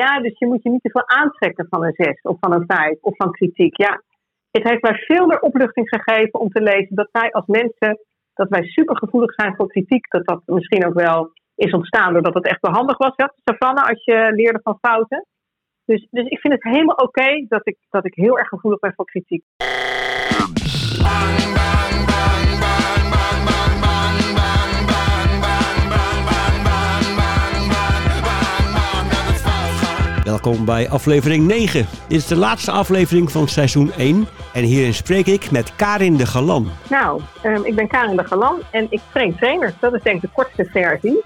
Ja, dus je moet je niet te veel aantrekken van een 6 of van een 5 of van kritiek. Ja, het heeft mij veel meer opluchting gegeven om te lezen dat wij als mensen, dat wij supergevoelig zijn voor kritiek. Dat dat misschien ook wel is ontstaan doordat het echt wel handig was, ja, Savannah, als je leerde van fouten. Dus, dus ik vind het helemaal oké dat, ik, dat ik heel erg gevoelig ben voor kritiek. Welkom bij aflevering 9. Dit is de laatste aflevering van seizoen 1. En hierin spreek ik met Karin de Galan. Nou, um, ik ben Karin de Galan en ik train trainers. Dat is denk ik de kortste versie.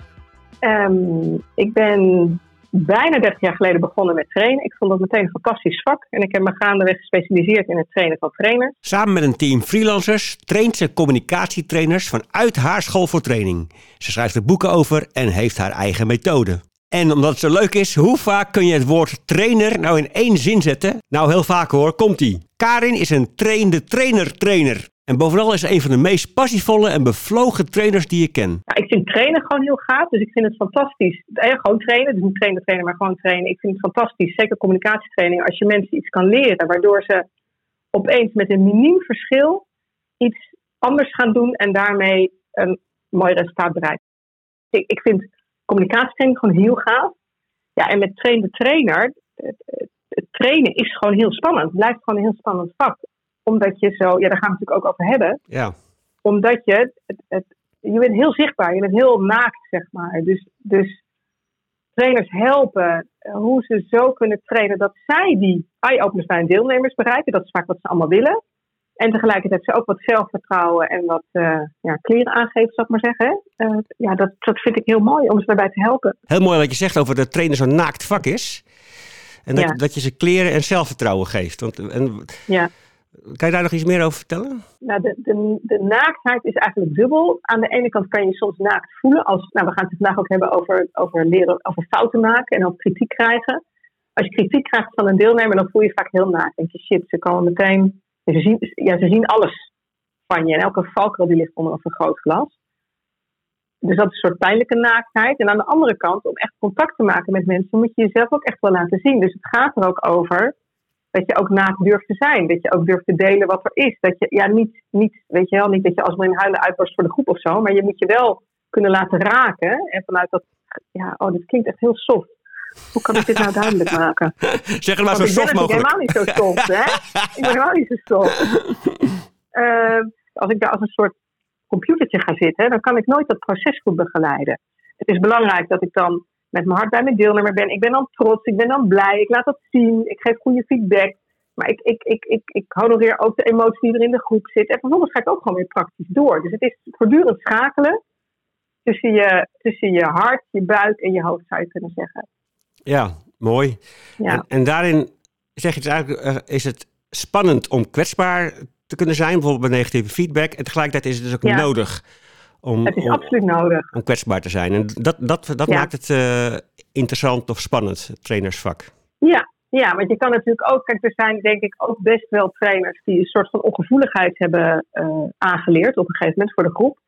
Um, ik ben bijna 30 jaar geleden begonnen met trainen. Ik vond dat meteen een fantastisch vak. En ik heb me gaandeweg gespecialiseerd in het trainen van trainers. Samen met een team freelancers traint ze communicatietrainers vanuit haar school voor training. Ze schrijft er boeken over en heeft haar eigen methode. En omdat het zo leuk is, hoe vaak kun je het woord trainer nou in één zin zetten? Nou, heel vaak hoor, komt-ie. Karin is een trainde trainer-trainer. En bovenal is ze een van de meest passievolle en bevlogen trainers die je ken. Ja, ik vind trainen gewoon heel gaaf, dus ik vind het fantastisch. Eh, gewoon trainen, dus niet trainen, trainen, maar gewoon trainen. Ik vind het fantastisch, zeker communicatietraining, als je mensen iets kan leren, waardoor ze opeens met een miniem verschil iets anders gaan doen en daarmee een mooi resultaat bereiken. Ik, ik vind communicatietraining gewoon heel gaaf. Ja, en met train de trainer, het, het, trainen is gewoon heel spannend. Het blijft gewoon een heel spannend vak. Omdat je zo, ja, daar gaan we het natuurlijk ook over hebben. Ja. Omdat je, het, het, je bent heel zichtbaar, je bent heel naakt, zeg maar. Dus, dus trainers helpen hoe ze zo kunnen trainen dat zij die eye-openers bij hun deelnemers bereiken. Dat is vaak wat ze allemaal willen. En tegelijkertijd ze ook wat zelfvertrouwen en wat uh, ja, kleren aangeven, zou ik maar zeggen. Uh, ja, dat, dat vind ik heel mooi om ze daarbij te helpen. Heel mooi wat je zegt over dat trainen zo'n naakt vak is. En dat, ja. dat je ze kleren en zelfvertrouwen geeft. Want, en, ja. Kan je daar nog iets meer over vertellen? Nou, de, de, de naaktheid is eigenlijk dubbel. Aan de ene kant kan je soms naakt voelen. Als, nou, we gaan het vandaag ook hebben over, over leren, over fouten maken en over kritiek krijgen. Als je kritiek krijgt van een deelnemer, dan voel je, je vaak heel naakt. Denk je, shit, ze komen meteen ze zien, ja, ze zien alles van je. En elke valkuil die ligt onder een vergrootglas. Dus dat is een soort pijnlijke naaktheid. En aan de andere kant, om echt contact te maken met mensen, moet je jezelf ook echt wel laten zien. Dus het gaat er ook over dat je ook naakt durft te zijn. Dat je ook durft te delen wat er is. Dat je, ja, niet, niet, weet je wel, niet dat je als maar in huilen uitbarst voor de groep of zo. Maar je moet je wel kunnen laten raken. En vanuit dat, ja, oh, dit klinkt echt heel soft. Hoe kan ik dit nou duidelijk maken? Zeg het maar zo soft mogelijk. Ik ben helemaal niet zo soft, hè? Ik ben helemaal niet zo soft. Uh, als ik daar als een soort computertje ga zitten, dan kan ik nooit dat proces goed begeleiden. Het is belangrijk dat ik dan met mijn hart bij mijn deelnemer ben. Ik ben dan trots, ik ben dan blij, ik laat dat zien, ik geef goede feedback. Maar ik, ik, ik, ik, ik honoreer ook de emotie die er in de groep zit. En vervolgens ga ik ook gewoon weer praktisch door. Dus het is voortdurend schakelen tussen je, tussen je hart, je buik en je hoofd, zou je kunnen zeggen. Ja, mooi. Ja. En, en, daarin zeg je dus eigenlijk, uh, is het spannend om kwetsbaar te kunnen zijn, bijvoorbeeld bij negatieve feedback. En tegelijkertijd is het dus ook ja. nodig om, het is om, absoluut nodig. om kwetsbaar te zijn. En dat, dat, dat Ja. maakt het eh, interessant of spannend, het trainersvak. Ja, ja, want je kan natuurlijk ook, kijk, er zijn denk ik ook best wel trainers die een soort van ongevoeligheid hebben eh, aangeleerd op een gegeven moment voor de groep.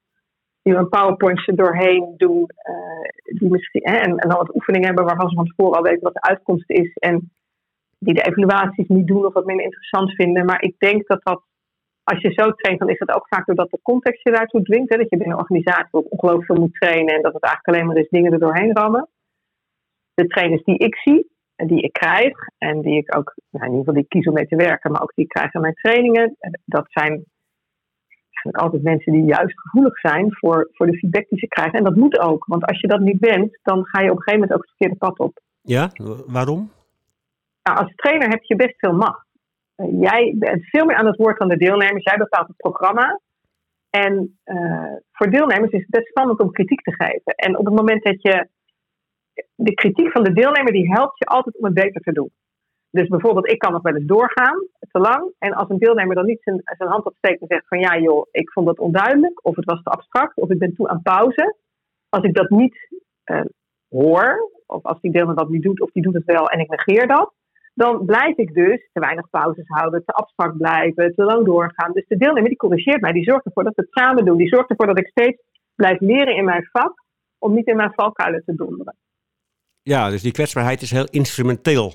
Die een PowerPointje doorheen doen, eh, die misschien, en, en dan wat oefeningen hebben waarvan ze van tevoren al weten wat de uitkomst is. En die de evaluaties niet doen of wat minder interessant vinden. Maar ik denk dat dat, als je zo traint, dan is dat ook vaak doordat de context je daartoe dwingt. Hè, dat je binnen een organisatie ook ongelooflijk veel moet trainen en dat het eigenlijk alleen maar is dingen er doorheen rammen. De trainers die ik zie, en die ik krijg en die ik ook, nou, in ieder geval die kies om mee te werken, maar ook die ik krijg aan mijn trainingen, dat zijn altijd mensen die juist gevoelig zijn voor, voor de feedback die ze krijgen. En dat moet ook, want als je dat niet bent, dan ga je op een gegeven moment ook het verkeerde pad op. Ja, waarom? Nou, als trainer heb je best veel macht. Uh, jij bent veel meer aan het woord dan de deelnemers. Jij bepaalt het programma. En uh, voor deelnemers is het best spannend om kritiek te geven. En op het moment dat je. De kritiek van de deelnemer die helpt je altijd om het beter te doen. Dus bijvoorbeeld, ik kan nog wel eens doorgaan, te lang. En als een deelnemer dan niet zijn, zijn hand opsteekt en zegt van ja joh, ik vond dat onduidelijk. Of het was te abstract. Of ik ben toe aan pauze. Als ik dat niet uh, hoor. Of als die deelnemer dat niet doet. Of die doet het wel en ik negeer dat dan blijf ik dus te weinig pauzes houden, te abstract blijven, te lang doorgaan. Dus de deelnemer die corrigeert mij, die zorgt ervoor dat we het samen doen. Die zorgt ervoor dat ik steeds blijf leren in mijn vak, om niet in mijn valkuilen te donderen. Ja, dus die kwetsbaarheid is heel instrumenteel.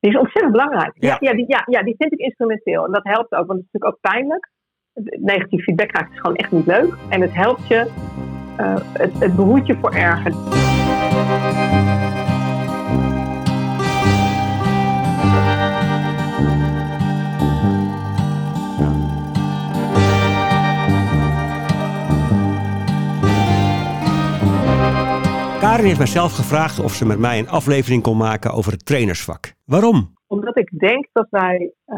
Die is ontzettend belangrijk. Ja, Ja. ja, die, ja, ja, die vind ik instrumenteel. En dat helpt ook, want het is natuurlijk ook pijnlijk. Negatief feedback krijgen is gewoon echt niet leuk. En het helpt je, eh, het, het behoedt je voor erger. Karin heeft mijzelf gevraagd of ze met mij een aflevering kon maken over het trainersvak. Waarom? Omdat ik denk dat wij, eh,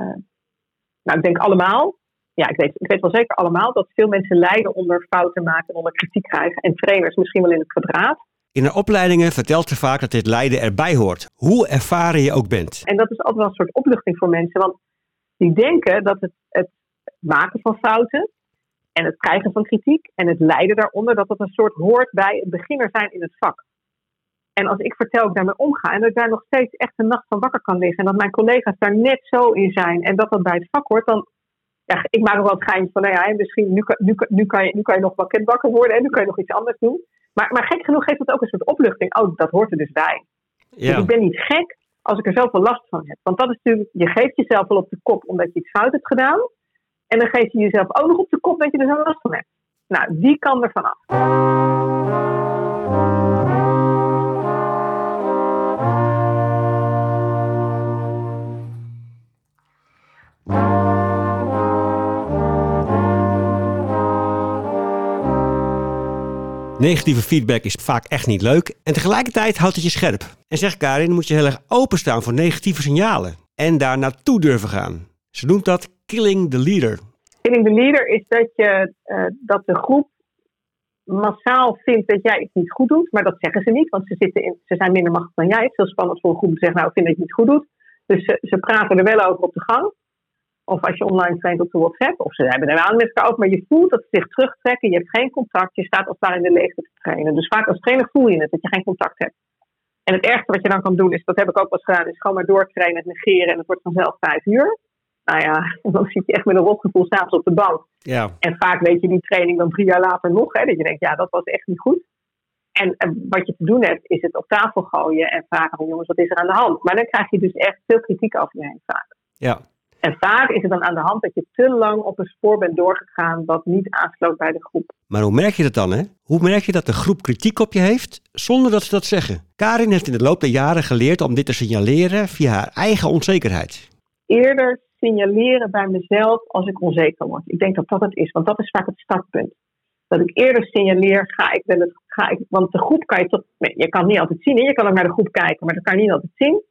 nou ik denk allemaal, ja ik weet, ik weet wel zeker allemaal, dat veel mensen lijden onder fouten maken en onder kritiek krijgen. En trainers misschien wel in het kwadraat. In haar opleidingen vertelt ze vaak dat dit lijden erbij hoort, hoe ervaren je ook bent. En dat is altijd wel een soort opluchting voor mensen. Want die denken dat het, het maken van fouten en het krijgen van kritiek en het lijden daaronder, dat dat een soort hoort bij het beginner zijn in het vak. En als ik vertel ik daarmee omga en dat ik daar nog steeds echt een nacht van wakker kan liggen en dat mijn collega's daar net zo in zijn en dat dat bij het vak hoort, dan ja, ik maak ook wel het geintje van, nou ja, misschien nu, kan- nu, nu, kan je, nu kan je nog wakker worden en nu kan je nog iets anders doen. Maar, maar gek genoeg geeft dat ook een soort opluchting. Oh, dat hoort er dus bij. Dus Ja, ik ben niet gek als ik er zoveel last van heb. Want dat is natuurlijk, je geeft jezelf wel op de kop omdat je iets fout hebt gedaan. En dan geef je jezelf ook nog op de kop dat je er zo last van hebt. Nou, die kan er vanaf. negatieve feedback is vaak echt niet leuk en tegelijkertijd houdt het je scherp. En zegt Karin, moet je heel erg openstaan voor negatieve signalen en daar naartoe durven gaan. Ze noemt dat killing the leader. Killing the leader is dat, je, eh, dat de groep massaal vindt dat jij iets niet goed doet. Maar dat zeggen ze niet, want ze, zitten in, ze zijn minder machtig dan jij. Het is heel spannend voor een groep te zeggen, nou, ik vind dat je het niet goed doet. Dus ze, ze praten er wel over op de gang. Of als je online traint op de WhatsApp. Of ze hebben er wel met elkaar over. Maar je voelt dat ze zich terugtrekken. Je hebt geen contact. Je staat als in de leegte te trainen. Dus vaak als trainer voel je het, dat je geen contact hebt. En het ergste wat je dan kan doen, is, dat heb ik ook wel eens gedaan, is gewoon maar doortrainen, het negeren. En het wordt vanzelf vijf uur. Nou ja, dan zit je echt met een rotgevoel s'avonds op de bank. Ja, En vaak weet je die training dan drie jaar later nog. Hè, dat je denkt, ja, dat was echt niet goed. En eh, wat je te doen hebt, is het op tafel gooien en vragen van jongens, wat is er aan de hand? Maar dan krijg je dus echt veel kritiek over je heen vaak. ja. En vaak is het dan aan de hand dat je te lang op een spoor bent doorgegaan wat niet aansloot bij de groep. Maar hoe merk je dat dan, hè? Hoe merk je dat de groep kritiek op je heeft zonder dat ze dat zeggen? Karin heeft in de loop der jaren geleerd om dit te signaleren via haar eigen onzekerheid. Eerder signaleren bij mezelf als ik onzeker word. Ik denk dat dat het is, want dat is vaak het startpunt. Dat ik eerder signaleer, ga ik wel het, ga ik, want de groep kan je tot, je kan het niet altijd zien. Je kan ook naar de groep kijken, maar dat kan je niet altijd zien.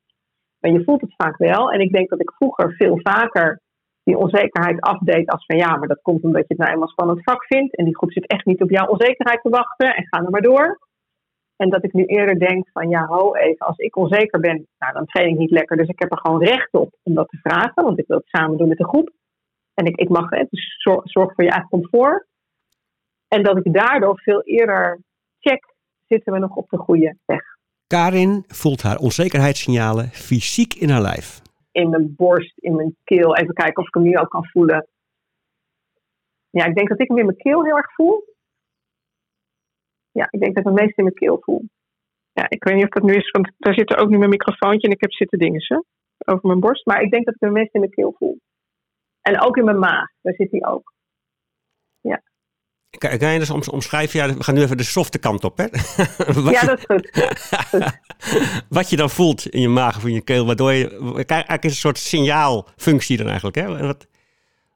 Maar je voelt het vaak wel. En ik denk dat ik vroeger veel vaker die onzekerheid afdeed als van ja, maar dat komt omdat je het nou eenmaal spannend vak vindt. En die groep zit echt niet op jouw onzekerheid te wachten en ga er maar door. En dat ik nu eerder denk van ja, ho even, als ik onzeker ben, nou dan train ik niet lekker. Dus ik heb er gewoon recht op om dat te vragen, want ik wil het samen doen met de groep. En ik, ik mag het, dus zorg, zorg voor je eigen comfort. En dat ik daardoor veel eerder check, zitten we nog op de goede weg. Karin voelt haar onzekerheidssignalen fysiek in haar lijf. in mijn borst, in mijn keel. Even kijken of ik hem nu ook kan voelen. Ja, ik denk dat ik hem in mijn keel heel erg voel. Ja, ik denk dat ik het meest in mijn keel voel. Ja, ik weet niet of dat nu is, want daar zit er ook nu mijn microfoontje en ik heb zitten dingen ze, over mijn borst. Maar ik denk dat ik hem meest in mijn keel voel. En ook in mijn maag, daar zit hij ook. Kan, kan je dus om- omschrijven? Ja, we gaan nu even de softe kant op, hè? Ja, dat is goed. wat je dan voelt in je maag of in je keel, waardoor je... Eigenlijk is een soort signaalfunctie dan eigenlijk, hè? Wat,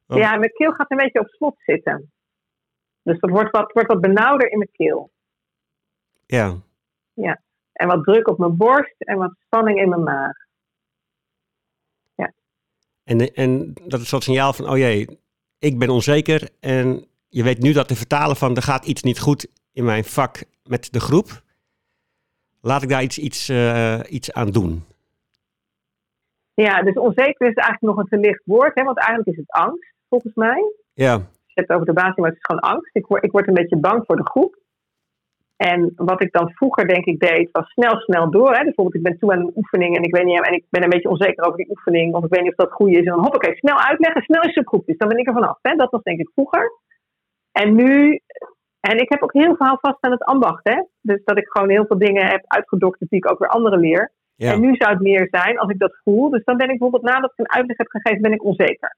wat- Ja, mijn keel gaat een beetje op slot zitten. Dus dat wordt wat, wordt wat benauwder in mijn keel. Ja. En wat druk op mijn borst en wat spanning in mijn maag. En, en dat is soort signaal van, oh jee, ik ben onzeker en je weet nu dat te vertalen van er gaat iets niet goed in mijn vak met de groep. Laat ik daar iets, iets, eh, iets aan doen. Ja, dus onzeker is eigenlijk nog een te licht woord, hè, want eigenlijk is het angst, volgens mij. Ja, Je hebt het over de basis, maar het is gewoon angst. Ik word, ik word een beetje bang voor de groep. En wat ik dan vroeger denk ik deed, was snel, snel door. Hè. Bijvoorbeeld, ik ben toe aan een oefening en ik, weet niet, en ik ben een beetje onzeker over die oefening. Of ik weet niet of dat goed is. En dan hoppakee, snel uitleggen, snel is het groep. Dus dan ben ik er vanaf. Hè. Dat was denk ik vroeger. En nu En ik heb ook heel veel vast aan het ambacht. Hè? Dus dat ik gewoon heel veel dingen heb uitgedokterd die ik ook weer anderen leer. Ja. En nu zou het meer zijn als ik dat voel. Dus dan ben ik bijvoorbeeld nadat ik een uitleg heb gegeven, ben ik onzeker.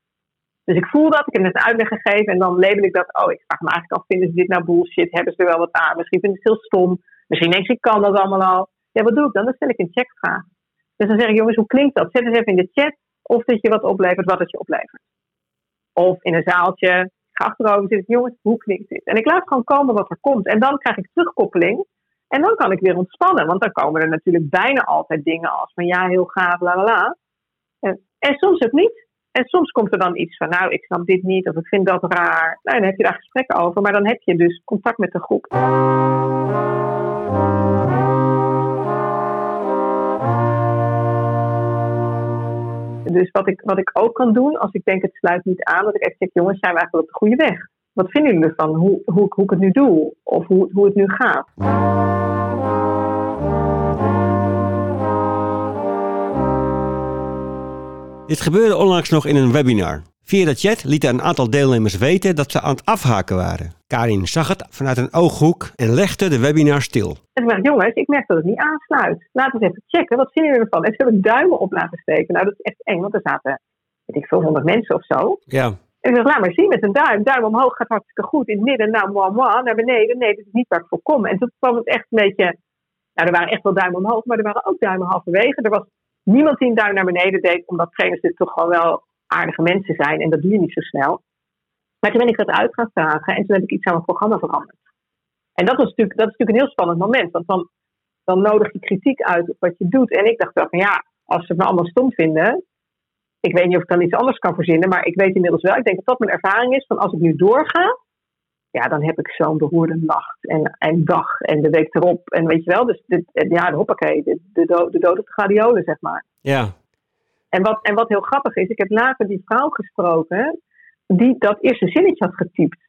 Dus ik voel dat, ik heb net een uitleg gegeven en dan label ik dat. Oh, ik vraag me eigenlijk af, vinden ze dit nou bullshit? Hebben ze er wel wat aan? Misschien vinden ze het heel stom. Misschien denken ze, ik kan dat allemaal al. Ja, wat doe ik dan? Dan stel ik een checkvraag. Dus dan zeg ik, jongens, hoe klinkt dat? Zet eens even in de chat of dat je wat oplevert, wat het je oplevert. Of in een zaaltje, ik ga achterover zitten, jongens, hoe klinkt dit? En ik laat gewoon komen wat er komt. En dan krijg ik terugkoppeling. En dan kan ik weer ontspannen, want dan komen er natuurlijk bijna altijd dingen als van ja, heel gaaf, la la la. En, en soms ook niet. En soms komt er dan iets van, nou, ik snap dit niet, of ik vind dat raar. Nou, dan heb je daar gesprekken over, maar dan heb je dus contact met de groep. Dus wat ik, wat ik ook kan doen, als ik denk het sluit niet aan, dat ik echt zeg, jongens, zijn we eigenlijk op de goede weg? Wat vinden jullie ervan? Hoe, hoe, hoe ik het nu doe? Of hoe, hoe het nu gaat? Dit gebeurde onlangs nog in een webinar. Via de chat lieten een aantal deelnemers weten dat ze aan het afhaken waren. Karin zag het vanuit een ooghoek en legde de webinar stil. En ik dacht, jongens, ik merk dat het niet aansluit. Laten we eens even checken, wat vinden jullie ervan? En ze hebben duimen op laten steken. Nou, dat is echt eng, want er zaten, weet ik veel, honderd mensen of zo. Ja, En ik dacht, laat maar zien met een duim. Duim omhoog gaat hartstikke goed. In het midden, nou, moi, moi. Naar beneden, nee, dat is niet waar ik voor kom. En toen kwam het echt een beetje... Nou, er waren echt wel duimen omhoog, maar er waren ook duimen halverwege. Er was niemand die een duim naar beneden deed, omdat trainers dit toch gewoon wel aardige mensen zijn. En dat doe je niet zo snel. Maar toen ben ik dat uit gaan vragen en toen heb ik iets aan mijn programma veranderd. En dat, was natuurlijk, dat is natuurlijk een heel spannend moment, want dan, dan nodig je kritiek uit op wat je doet. En ik dacht wel van ja, als ze het me allemaal stom vinden, ik weet niet of ik dan iets anders kan verzinnen, maar ik weet inmiddels wel, ik denk dat dat mijn ervaring is, van als ik nu doorga, ja, dan heb ik zo'n beroerde nacht en, en dag en de week erop. En weet je wel, dus dit, ja, de hoppakee, de, de, do- de dood op de gladiolen, zeg maar. ja, En wat, en wat heel grappig is, ik heb later die vrouw gesproken die dat eerste zinnetje had getypt.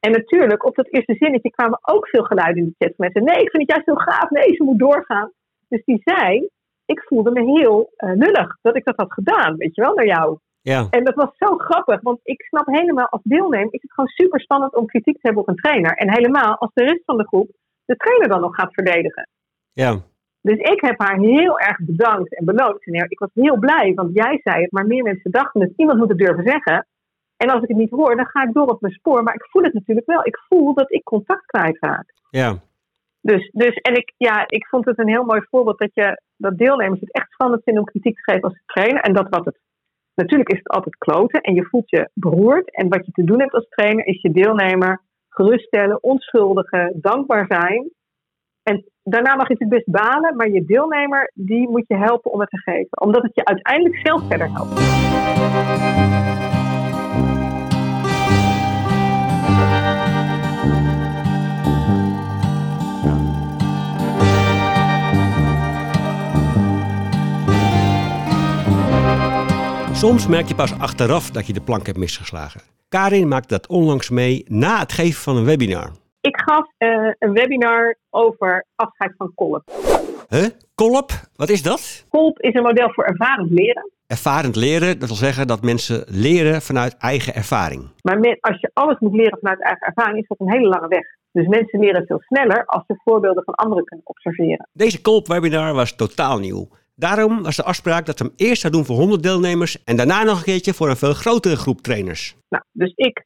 En natuurlijk, op dat eerste zinnetje kwamen ook veel geluiden in de chat. Mensen, nee, ik vind het juist heel gaaf. Nee, ze moet doorgaan. Dus die zei, ik voelde me heel eh, lullig dat ik dat had gedaan, weet je wel, naar jou. Ja, En dat was zo grappig, want ik snap helemaal als deelnemer, is het gewoon super spannend om kritiek te hebben op een trainer. En helemaal als de rest van de groep de trainer dan nog gaat verdedigen. ja, Dus ik heb haar heel erg bedankt en beloond. En ik was heel blij, want jij zei het, maar meer mensen dachten het. Iemand moet het durven zeggen. En als ik het niet hoor, dan ga ik door op mijn spoor. Maar ik voel het natuurlijk wel. Ik voel dat ik contact kwijtraak. ja, Dus, dus en ik, ja, ik vond het een heel mooi voorbeeld dat, je, dat deelnemers het echt spannend vinden om kritiek te geven als trainer. En dat wat het. Natuurlijk is het altijd kloten en je voelt je beroerd. En wat je te doen hebt als trainer is je deelnemer geruststellen, onschuldigen, dankbaar zijn. En daarna mag je natuurlijk best balen, maar je deelnemer die moet je helpen om het te geven. Omdat het je uiteindelijk zelf verder helpt. Soms merk je pas achteraf dat je de plank hebt misgeslagen. Karin maakte dat onlangs mee na het geven van een webinar. Ik gaf eh, een webinar over afscheid van kolp. Huh? Kolp? Wat is dat? Kolp is een model voor ervarend leren. Ervarend leren, dat wil zeggen dat mensen leren vanuit eigen ervaring. Maar men- als je alles moet leren vanuit eigen ervaring, is dat een hele lange weg. Dus mensen leren veel sneller als ze voorbeelden van anderen kunnen observeren. Deze Kolp-webinar was totaal nieuw. Daarom was de afspraak dat we hem eerst zou doen voor 100 deelnemers en daarna nog een keertje voor een veel grotere groep trainers. Nou, dus ik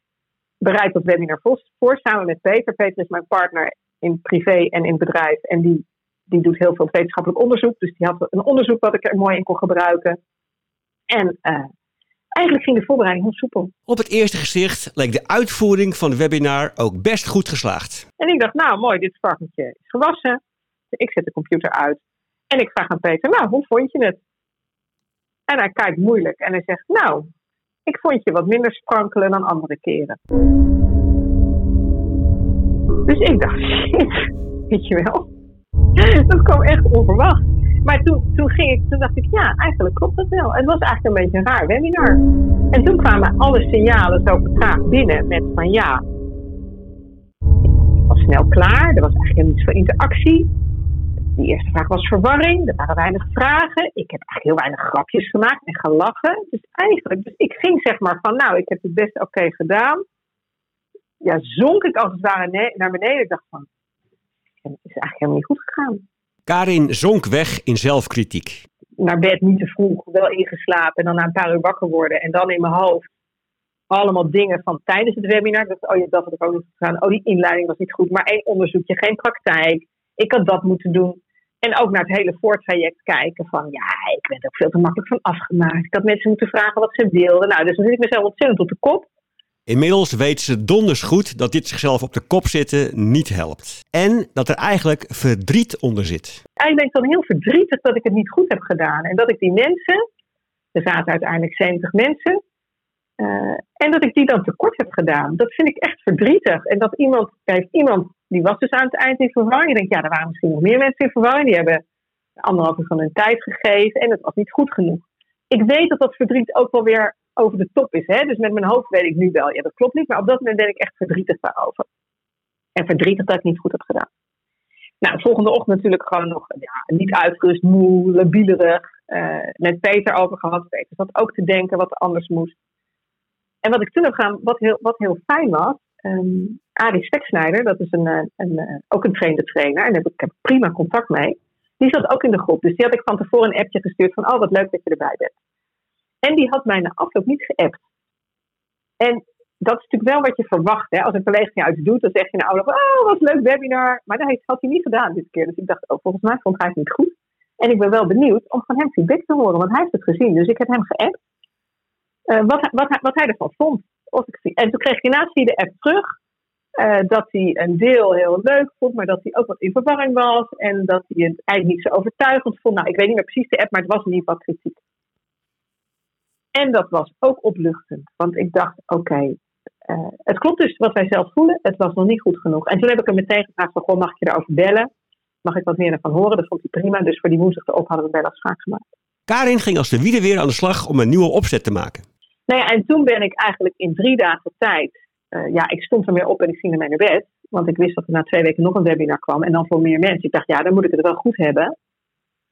bereid dat webinar voor, samen met Peter. Peter is mijn partner in privé en in bedrijf. En die, die doet heel veel wetenschappelijk onderzoek. Dus die had een onderzoek wat ik er mooi in kon gebruiken. En eh, eigenlijk ging de voorbereiding heel soepel. Op het eerste gezicht leek de uitvoering van het webinar ook best goed geslaagd. En ik dacht, nou mooi, dit varkentje is gewassen. Ik zet de computer uit. En ik vraag aan Peter, nou, hoe vond je het? En hij kijkt moeilijk en hij zegt, nou, ik vond je wat minder sprankelen dan andere keren. Dus ik dacht, weet je wel. Dat kwam echt onverwacht. Maar toen, toen, ging ik, toen dacht ik, ja, eigenlijk klopt dat wel. Het was eigenlijk een beetje een raar webinar. En toen kwamen alle signalen zo vertraagd binnen met van ja, ik was snel klaar. Er was eigenlijk niets voor interactie. Die eerste vraag was verwarring. Er waren weinig vragen. Ik heb eigenlijk heel weinig grapjes gemaakt en gelachen. Dus eigenlijk, dus ik ging zeg maar van, nou, ik heb het best oké gedaan. ja, zonk ik als het ware naar beneden. Ik dacht van, het is eigenlijk helemaal niet goed gegaan. Karin zonk weg in zelfkritiek. Naar bed niet te vroeg, wel ingeslapen en dan na een paar uur wakker worden. En dan in mijn hoofd allemaal dingen van tijdens het webinar. Dat, oh ja, dat had ik ook niet gedaan. Oh, die inleiding was niet goed. Maar één onderzoekje, geen praktijk. Ik had dat moeten doen. En ook naar het hele voortraject kijken van, ja, ik werd ook veel te makkelijk van afgemaakt. Ik had mensen moeten vragen wat ze wilden. Nou, dus dan zit ik mezelf ontzettend op de kop. Inmiddels weet ze donders goed dat dit zichzelf op de kop zitten niet helpt. En dat er eigenlijk verdriet onder zit. Eigenlijk ben ik dan heel verdrietig dat ik het niet goed heb gedaan. En dat ik die mensen, er zaten uiteindelijk 70 mensen, uh, en dat ik die dan tekort heb gedaan. Dat vind ik echt verdrietig. En dat iemand, heeft iemand, die was dus aan het eind in verwarring. Je denkt, ja, er waren misschien nog meer mensen in verwarring. Die hebben anderhalf uur van hun tijd gegeven en het was niet goed genoeg. Ik weet dat dat verdriet ook wel weer over de top is. Hè? Dus met mijn hoofd weet ik nu wel, ja, dat klopt niet. Maar op dat moment ben ik echt verdrietig daarover. En verdrietig dat ik niet goed heb gedaan. Nou, de volgende ochtend natuurlijk gewoon nog ja, niet uitgerust, moe, labielerig. Uh, met Peter over gehad. Peter zat ook te denken wat er anders moest. En wat ik toen heb gedaan, wat heel, wat heel fijn was. Um, Arie Speksnijder, dat is een, eh, een, een, eh, ook een trainde trainer. En daar heb ik, heb prima contact mee. Die zat ook in de groep. Dus die had ik van tevoren een appje gestuurd van, oh wat leuk dat je erbij bent. En die had mij na afloop niet geappt. En dat is natuurlijk wel wat je verwacht. Hè? Als een collega jou iets doet, dan zeg je afloop, oh wat leuk webinar. Maar dat had hij niet gedaan dit keer. Dus ik dacht, oh, volgens mij vond hij het niet goed. En ik ben wel benieuwd om van hem feedback te horen, want hij heeft het gezien. Dus ik heb hem geappt. Uh, wat, wat, wat, hij ervan vond. Of ik, en toen kreeg hij naast de app terug uh, dat hij een deel heel leuk vond, maar dat hij ook wat in verwarring was. En dat hij het eigenlijk niet zo overtuigend vond. Nou, ik weet niet meer precies de app, maar het was in ieder geval kritiek. En dat was ook opluchtend, want ik dacht: oké, uh, het klopt dus wat wij zelf voelen, het was nog niet goed genoeg. En toen heb ik hem meteen gevraagd: van, goh, mag ik je erover bellen? Mag ik wat meer ervan horen? Dat vond hij prima, dus voor die woensdag erop hadden we een belafspraak gemaakt. Karin ging als de wiede weer aan de slag om een nieuwe opzet te maken. Nou en toen ben ik eigenlijk in drie dagen tijd, uh, ja, ik stond er meer op en ik ging naar mijn bed. Want ik wist dat er na twee weken nog een webinar kwam en dan voor meer mensen. Ik dacht, ja, dan moet ik het wel goed hebben.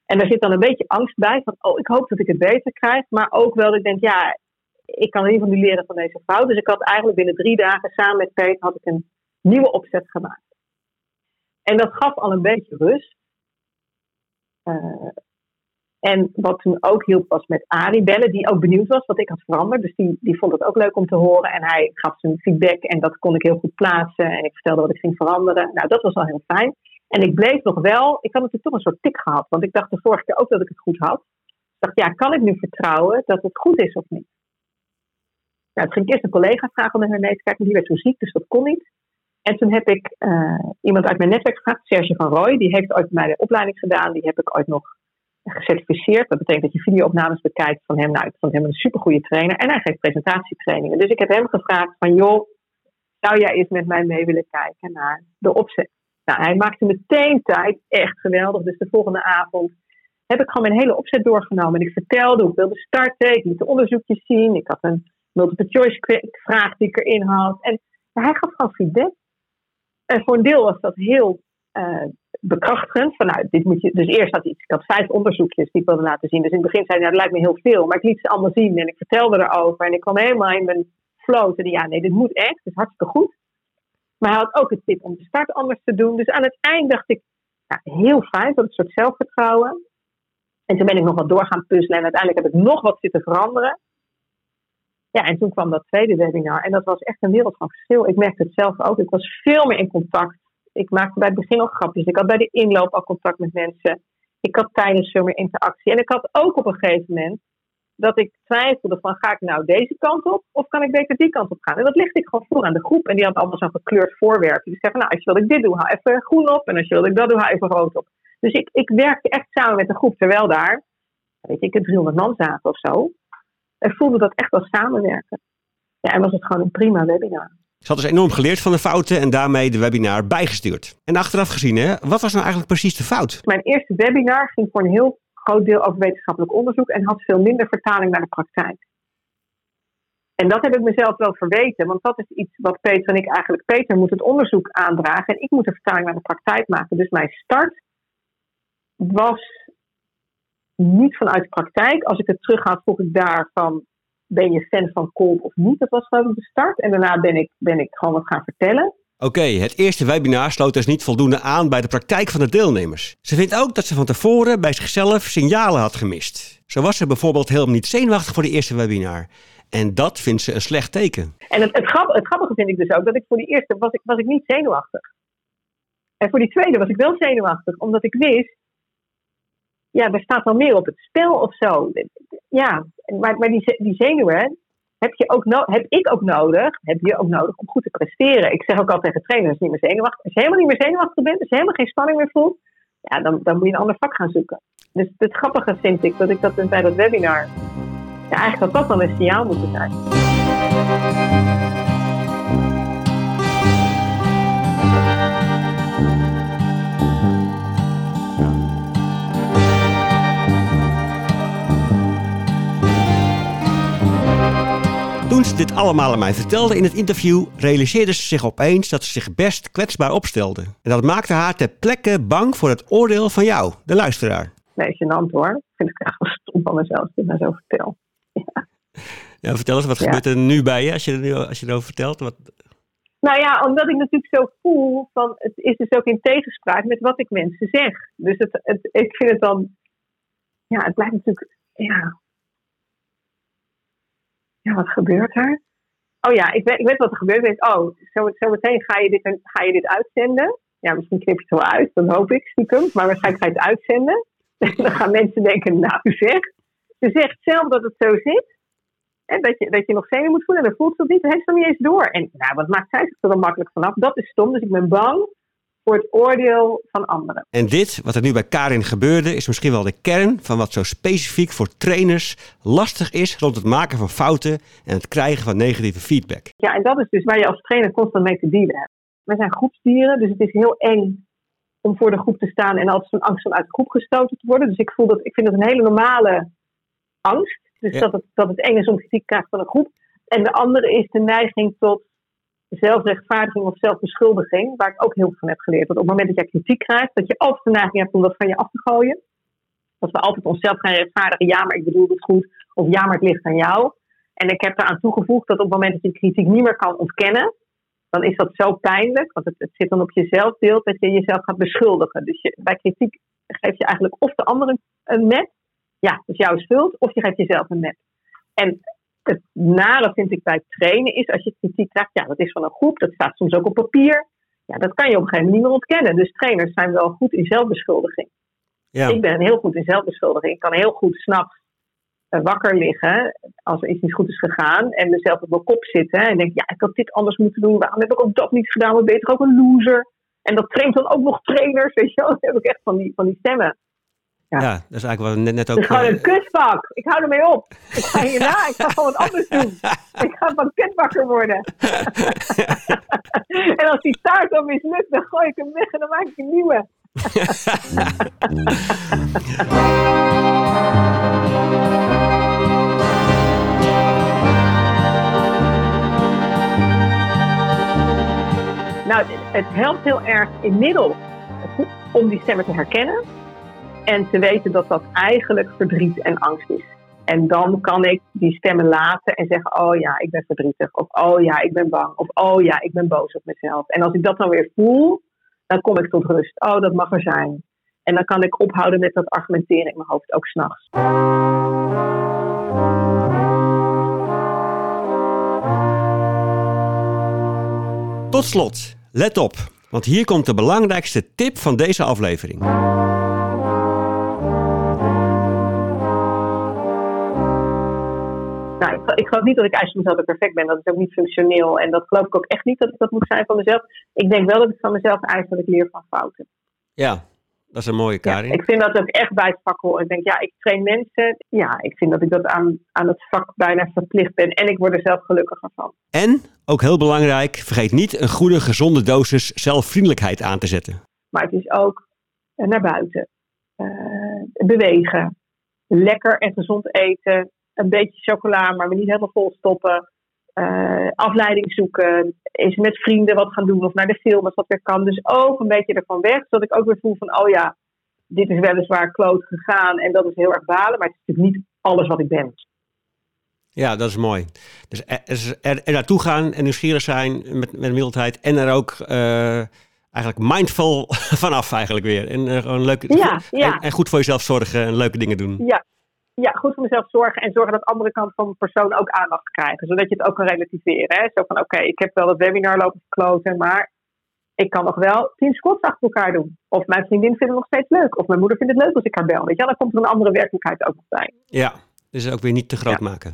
En daar zit dan een beetje angst bij van, oh, ik hoop dat ik het beter krijg. Maar ook wel dat ik denk, ja, ik kan in ieder geval nu leren van deze fout. Dus ik had eigenlijk binnen drie dagen samen met Peter had ik een nieuwe opzet gemaakt. En dat gaf al een beetje rust. Uh, en wat toen ook hielp was met Arie bellen, die ook benieuwd was wat ik had veranderd. Dus die, die vond het ook leuk om te horen. En hij gaf zijn feedback en dat kon ik heel goed plaatsen. En ik vertelde wat ik ging veranderen. Nou, dat was al heel fijn. En ik bleef nog wel, ik had natuurlijk toch een soort tik gehad. Want ik dacht de vorige keer ook dat ik het goed had. Ik dacht, ja, kan ik nu vertrouwen dat het goed is of niet? Nou, toen ging ik eerst een collega vragen om naar haar mee te kijken. Die werd zo ziek, dus dat kon niet. En toen heb ik uh, iemand uit mijn netwerk gevraagd, Serge van Rooij. Die heeft ooit bij mij de opleiding gedaan. Die heb ik ooit nog gecertificeerd. Dat betekent dat je videoopnames bekijkt van hem. Nou, ik vond hem een supergoeie trainer. En hij geeft presentatietrainingen. Dus ik heb hem gevraagd van, joh, zou jij eens met mij mee willen kijken naar de opzet? Nou, hij maakte meteen tijd. Echt geweldig. Dus de volgende avond heb ik gewoon mijn hele opzet doorgenomen. En ik vertelde hoe ik wilde starten. Ik liet de onderzoekjes zien. Ik had een multiple choice vraag die ik erin had. En hij gaf gewoon feedback. En voor een deel was dat heel bekrachtigend. Van, nou, dit moet je, dus eerst had ik, had vijf onderzoekjes die ik wilde laten zien. Dus in het begin zei hij, nou, dat lijkt me heel veel. Maar ik liet ze allemaal zien en ik vertelde erover. En ik kwam helemaal in mijn flow. En ja, nee, dit moet echt. Het is hartstikke goed. Maar hij had ook een tip om de start anders te doen. Dus aan het eind dacht ik, nou, heel fijn, dat een soort zelfvertrouwen. En toen ben ik nog wat door gaan puzzelen. En uiteindelijk heb ik nog wat zitten veranderen. Ja, en toen kwam dat tweede webinar. En dat was echt een wereld van verschil. Ik merkte het zelf ook. Ik was veel meer in contact ik maakte bij het begin al grapjes. Ik had bij de inloop al contact met mensen. Ik had tijdens meer interactie. En ik had ook op een gegeven moment dat ik twijfelde van ga ik nou deze kant op of kan ik beter die kant op gaan? En dat legde ik gewoon voor aan de groep. En die had allemaal zo'n gekleurd voorwerp. Die zei van nou als je wil ik dit doe, hou even groen op. En als je wil ik dat doe, hou even rood op. Dus ik, ik werkte echt samen met de groep. Terwijl daar, weet ik, 300 man zaten of zo. En voelde dat echt als samenwerken. Ja, en was het gewoon een prima webinar. Ze had dus enorm geleerd van de fouten en daarmee de webinar bijgestuurd. En achteraf gezien, hè, wat was nou eigenlijk precies de fout? Mijn eerste webinar ging voor een heel groot deel over wetenschappelijk onderzoek en had veel minder vertaling naar de praktijk. En dat heb ik mezelf wel verweten, want dat is iets wat Peter en ik eigenlijk. Peter moet het onderzoek aandragen en ik moet de vertaling naar de praktijk maken. Dus mijn start was niet vanuit de praktijk. Als ik het terugga, vroeg ik daar van ben je fan van cold of niet? Dat was gewoon de start. En daarna ben ik, ben ik gewoon wat gaan vertellen. Oké, het eerste webinar sloot dus niet voldoende aan bij de praktijk van de deelnemers. Ze vindt ook dat ze van tevoren bij zichzelf signalen had gemist. Zo was ze bijvoorbeeld helemaal niet zenuwachtig voor de eerste webinar. En dat vindt ze een slecht teken. En het, het, het grappige vind ik dus ook dat ik voor die eerste was ik, was ik niet zenuwachtig. En voor die tweede was ik wel zenuwachtig, omdat ik wist, ja, er staat wel meer op het spel of zo. Ja, maar, maar die, die zenuwen heb, je ook no heb ik ook nodig, heb je ook nodig om goed te presteren. Ik zeg ook altijd tegen trainers, niet meer zenuwachtig. Als je helemaal niet meer zenuwachtig bent, als je helemaal geen spanning meer voelt, ja, dan, dan moet je een ander vak gaan zoeken. Dus het grappige vind ik dat ik dat bij dat webinar, ja, eigenlijk had dat dan een signaal moeten zijn. Toen ze dit allemaal aan mij vertelde in het interview, realiseerde ze zich opeens dat ze zich best kwetsbaar opstelde. En dat maakte haar ter plekke bang voor het oordeel van jou, de luisteraar. Nee, gênant hoor. Vind ik echt wel stom van mezelf als ik maar zo vertel. Ja. ja, vertel eens, wat gebeurt er nu bij je als je, als je erover vertelt? Wat... Nou ja, omdat ik natuurlijk zo voel van het is dus ook in tegenspraak met wat ik mensen zeg. Dus het, het, ik vind het dan, ja, het blijft natuurlijk, ja, ja, wat gebeurt er? Oh ja, ik weet, ik weet wat er gebeurt. Ik denk, oh, zo, zo meteen ga je, dit, ga je dit uitzenden. Ja, misschien knip je het wel uit, dan hoop ik stiekem. Maar waarschijnlijk ga je het uitzenden. En dan gaan mensen denken, nou zeg. Ze zegt zelf dat het zo zit. En dat je, dat je nog zenuw moet voelen en dan voelt ze het niet. Dan heeft ze niet eens door. En nou, wat maakt zij zich er dan makkelijk vanaf? Dat is stom. Dus ik ben bang voor het oordeel van anderen. En dit, wat er nu bij Karin gebeurde, is misschien wel de kern van wat zo specifiek voor trainers lastig is rond het maken van fouten en het krijgen van negatieve feedback. Ja, en dat is dus waar je als trainer constant mee te dealen hebt. We zijn groepsdieren, dus het is heel eng om voor de groep te staan en altijd van angst om uit de groep gestoten te worden. Dus ik voel dat, ik vind dat een hele normale angst. Dus dat, het, dat het eng is om kritiek te krijgen van een groep. En de andere is de neiging tot zelfrechtvaardiging of zelfbeschuldiging, waar ik ook heel veel van heb geleerd. Dat op het moment dat jij kritiek krijgt, dat je altijd de neiging hebt om dat van je af te gooien. Dat we altijd onszelf gaan rechtvaardigen, ja, maar ik bedoel het goed, of ja, maar het ligt aan jou. En ik heb eraan toegevoegd dat op het moment dat je kritiek niet meer kan ontkennen, dan is dat zo pijnlijk, want het, het zit dan op je zelfbeeld, dat je jezelf gaat beschuldigen. Dus je, bij kritiek geef je eigenlijk of de ander een net, ja, dat is jouw schuld, of je geeft jezelf een net. En het nare vind ik bij trainen is als je kritiek krijgt, ja, dat is van een groep, dat staat soms ook op papier. Ja, dat kan je op een gegeven moment niet meer ontkennen. Dus trainers zijn wel goed in zelfbeschuldiging. Ja. Ik ben heel goed in zelfbeschuldiging. Ik kan heel goed s'nachts uh, wakker liggen als er iets niet goed is gegaan en mezelf op mijn kop zitten en denk, ja, ik had dit anders moeten doen. Waarom heb ik ook dat niet gedaan? Wat beter ook een loser. En dat traint dan ook nog trainers, weet je wel. Dan heb ik echt van die, van die stemmen. Ja. ja, dat is eigenlijk wat we net, ook... Het is gewoon een kutvak. Ik hou ermee op. Ik ga hierna, ik ga gewoon wat anders doen. Ik ga van kutbakker worden. en als die taart dan mislukt, dan gooi ik hem weg en dan maak ik een nieuwe. nou, het helpt heel erg inmiddels om die stemmen te herkennen en te weten dat dat eigenlijk verdriet en angst is. En dan kan ik die stemmen laten en zeggen: Oh ja, ik ben verdrietig. Of Oh ja, ik ben bang. Of Oh ja, ik ben boos op mezelf. En als ik dat dan weer voel, dan kom ik tot rust. Oh, dat mag er zijn. En dan kan ik ophouden met dat argumenteren in mijn hoofd, ook s'nachts. Tot slot, let op, want hier komt de belangrijkste tip van deze aflevering. Ik geloof niet dat ik van mezelf perfect ben. Dat is ook niet functioneel. En dat geloof ik ook echt niet dat ik dat moet zijn van mezelf. Ik denk wel dat ik van mezelf eis dat ik leer van fouten. Ja, dat is een mooie Karin. ik vind dat ook echt bij het vak hoor. Ik denk, ja, ik train mensen. Ja, ik vind dat ik dat aan, aan het vak bijna verplicht ben. En ik word er zelf gelukkiger van. En, ook heel belangrijk, vergeet niet een goede, gezonde dosis zelfvriendelijkheid aan te zetten. Maar het is ook naar buiten. Uh, bewegen. Lekker en gezond eten een beetje chocola, maar we niet helemaal vol stoppen. Uh, afleiding zoeken, eens met vrienden wat gaan doen of naar de film als dat weer kan. Dus ook een beetje ervan weg, zodat ik ook weer voel van, oh ja, dit is weliswaar kloot gegaan en dat is heel erg balen, maar het is natuurlijk niet alles wat ik ben. Ja, dat is mooi. Dus er, er, er naartoe gaan en nieuwsgierig zijn met, met mildheid. En er ook uh, eigenlijk mindful vanaf eigenlijk weer. En uh, gewoon leuk ja, ja. En, en, goed voor jezelf zorgen en leuke dingen doen. Ja. Ja, goed voor mezelf zorgen en zorgen dat de andere kant van de persoon ook aandacht krijgen. Zodat je het ook kan relativeren. Hè? Zo van, oké, ik heb wel het webinar lopen kloten, maar ik kan nog wel tien squats achter elkaar doen. Of mijn vriendin vindt het nog steeds leuk. Of mijn moeder vindt het leuk als ik haar bel. Weet je, dan komt er een andere werkelijkheid ook nog bij. Ja, dus ook weer niet te groot maken.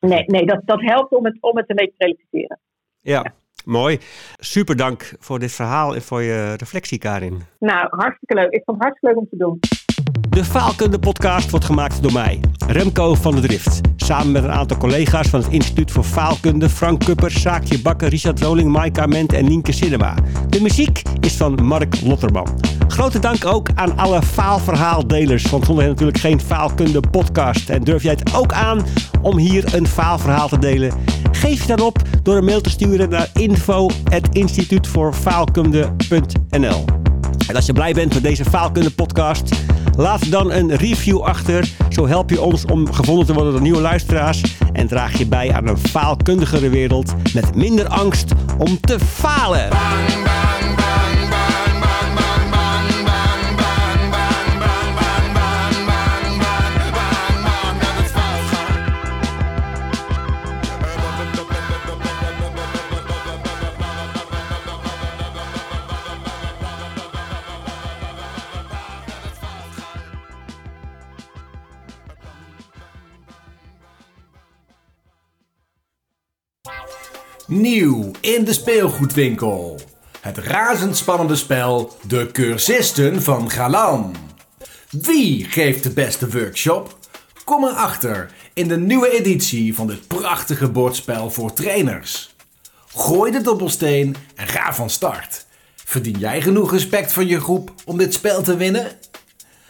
Nee, nee dat, dat helpt om het, om het een beetje te relativeren. Ja, ja. mooi. Super dank voor dit verhaal en voor je reflectie, Karin. Nou, hartstikke leuk. Ik vond het hartstikke leuk om te doen. De Faalkunde podcast wordt gemaakt door mij, Remco van der Drift. Samen met een aantal collega's van het Instituut voor Faalkunde, Frank Kupper, Saakje Bakker, Richard Roling, Maaike Ment en Nienke Cinema. De muziek is van Mark Lotterman. Grote dank ook aan alle faalverhaaldelers, want zonder hen natuurlijk geen Faalkunde podcast. En durf jij het ook aan om hier een faalverhaal te delen? Geef je dan op door een mail te sturen naar info.instituutvoorfaalkunde.nl En als je blij bent met deze Faalkunde podcast Laat dan een review achter. Zo help je ons om gevonden te worden door nieuwe luisteraars. En draag je bij aan een faalkundigere wereld met minder angst om te falen. Nieuw in de speelgoedwinkel. Het razendspannende spel De Cursisten van Galan. Wie geeft de beste workshop? Kom erachter in de nieuwe editie van dit prachtige bordspel voor trainers. Gooi de dobbelsteen en ga van start. Verdien jij genoeg respect van je groep om dit spel te winnen?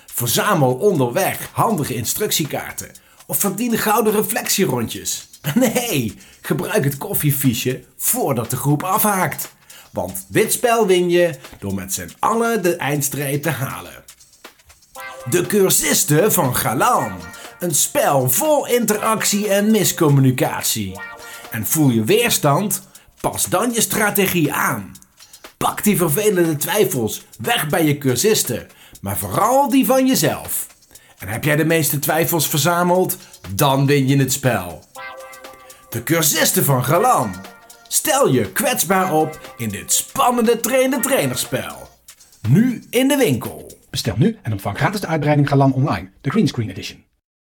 Verzamel onderweg handige instructiekaarten of verdien gouden reflectierondjes. Nee, gebruik het koffiefiche voordat de groep afhaakt. Want dit spel win je door met z'n allen de eindstreep te halen. De cursisten van Galan. Een spel vol interactie en miscommunicatie. En voel je weerstand? Pas dan je strategie aan. Pak die vervelende twijfels weg bij je cursisten, maar vooral die van jezelf. En heb jij de meeste twijfels verzameld? Dan win je het spel. De cursisten van Galan. Stel je kwetsbaar op in dit spannende trainer-trainerspel. Nu in de winkel. Bestel nu en ontvang gratis de uitbreiding Galan Online, de Greenscreen Edition.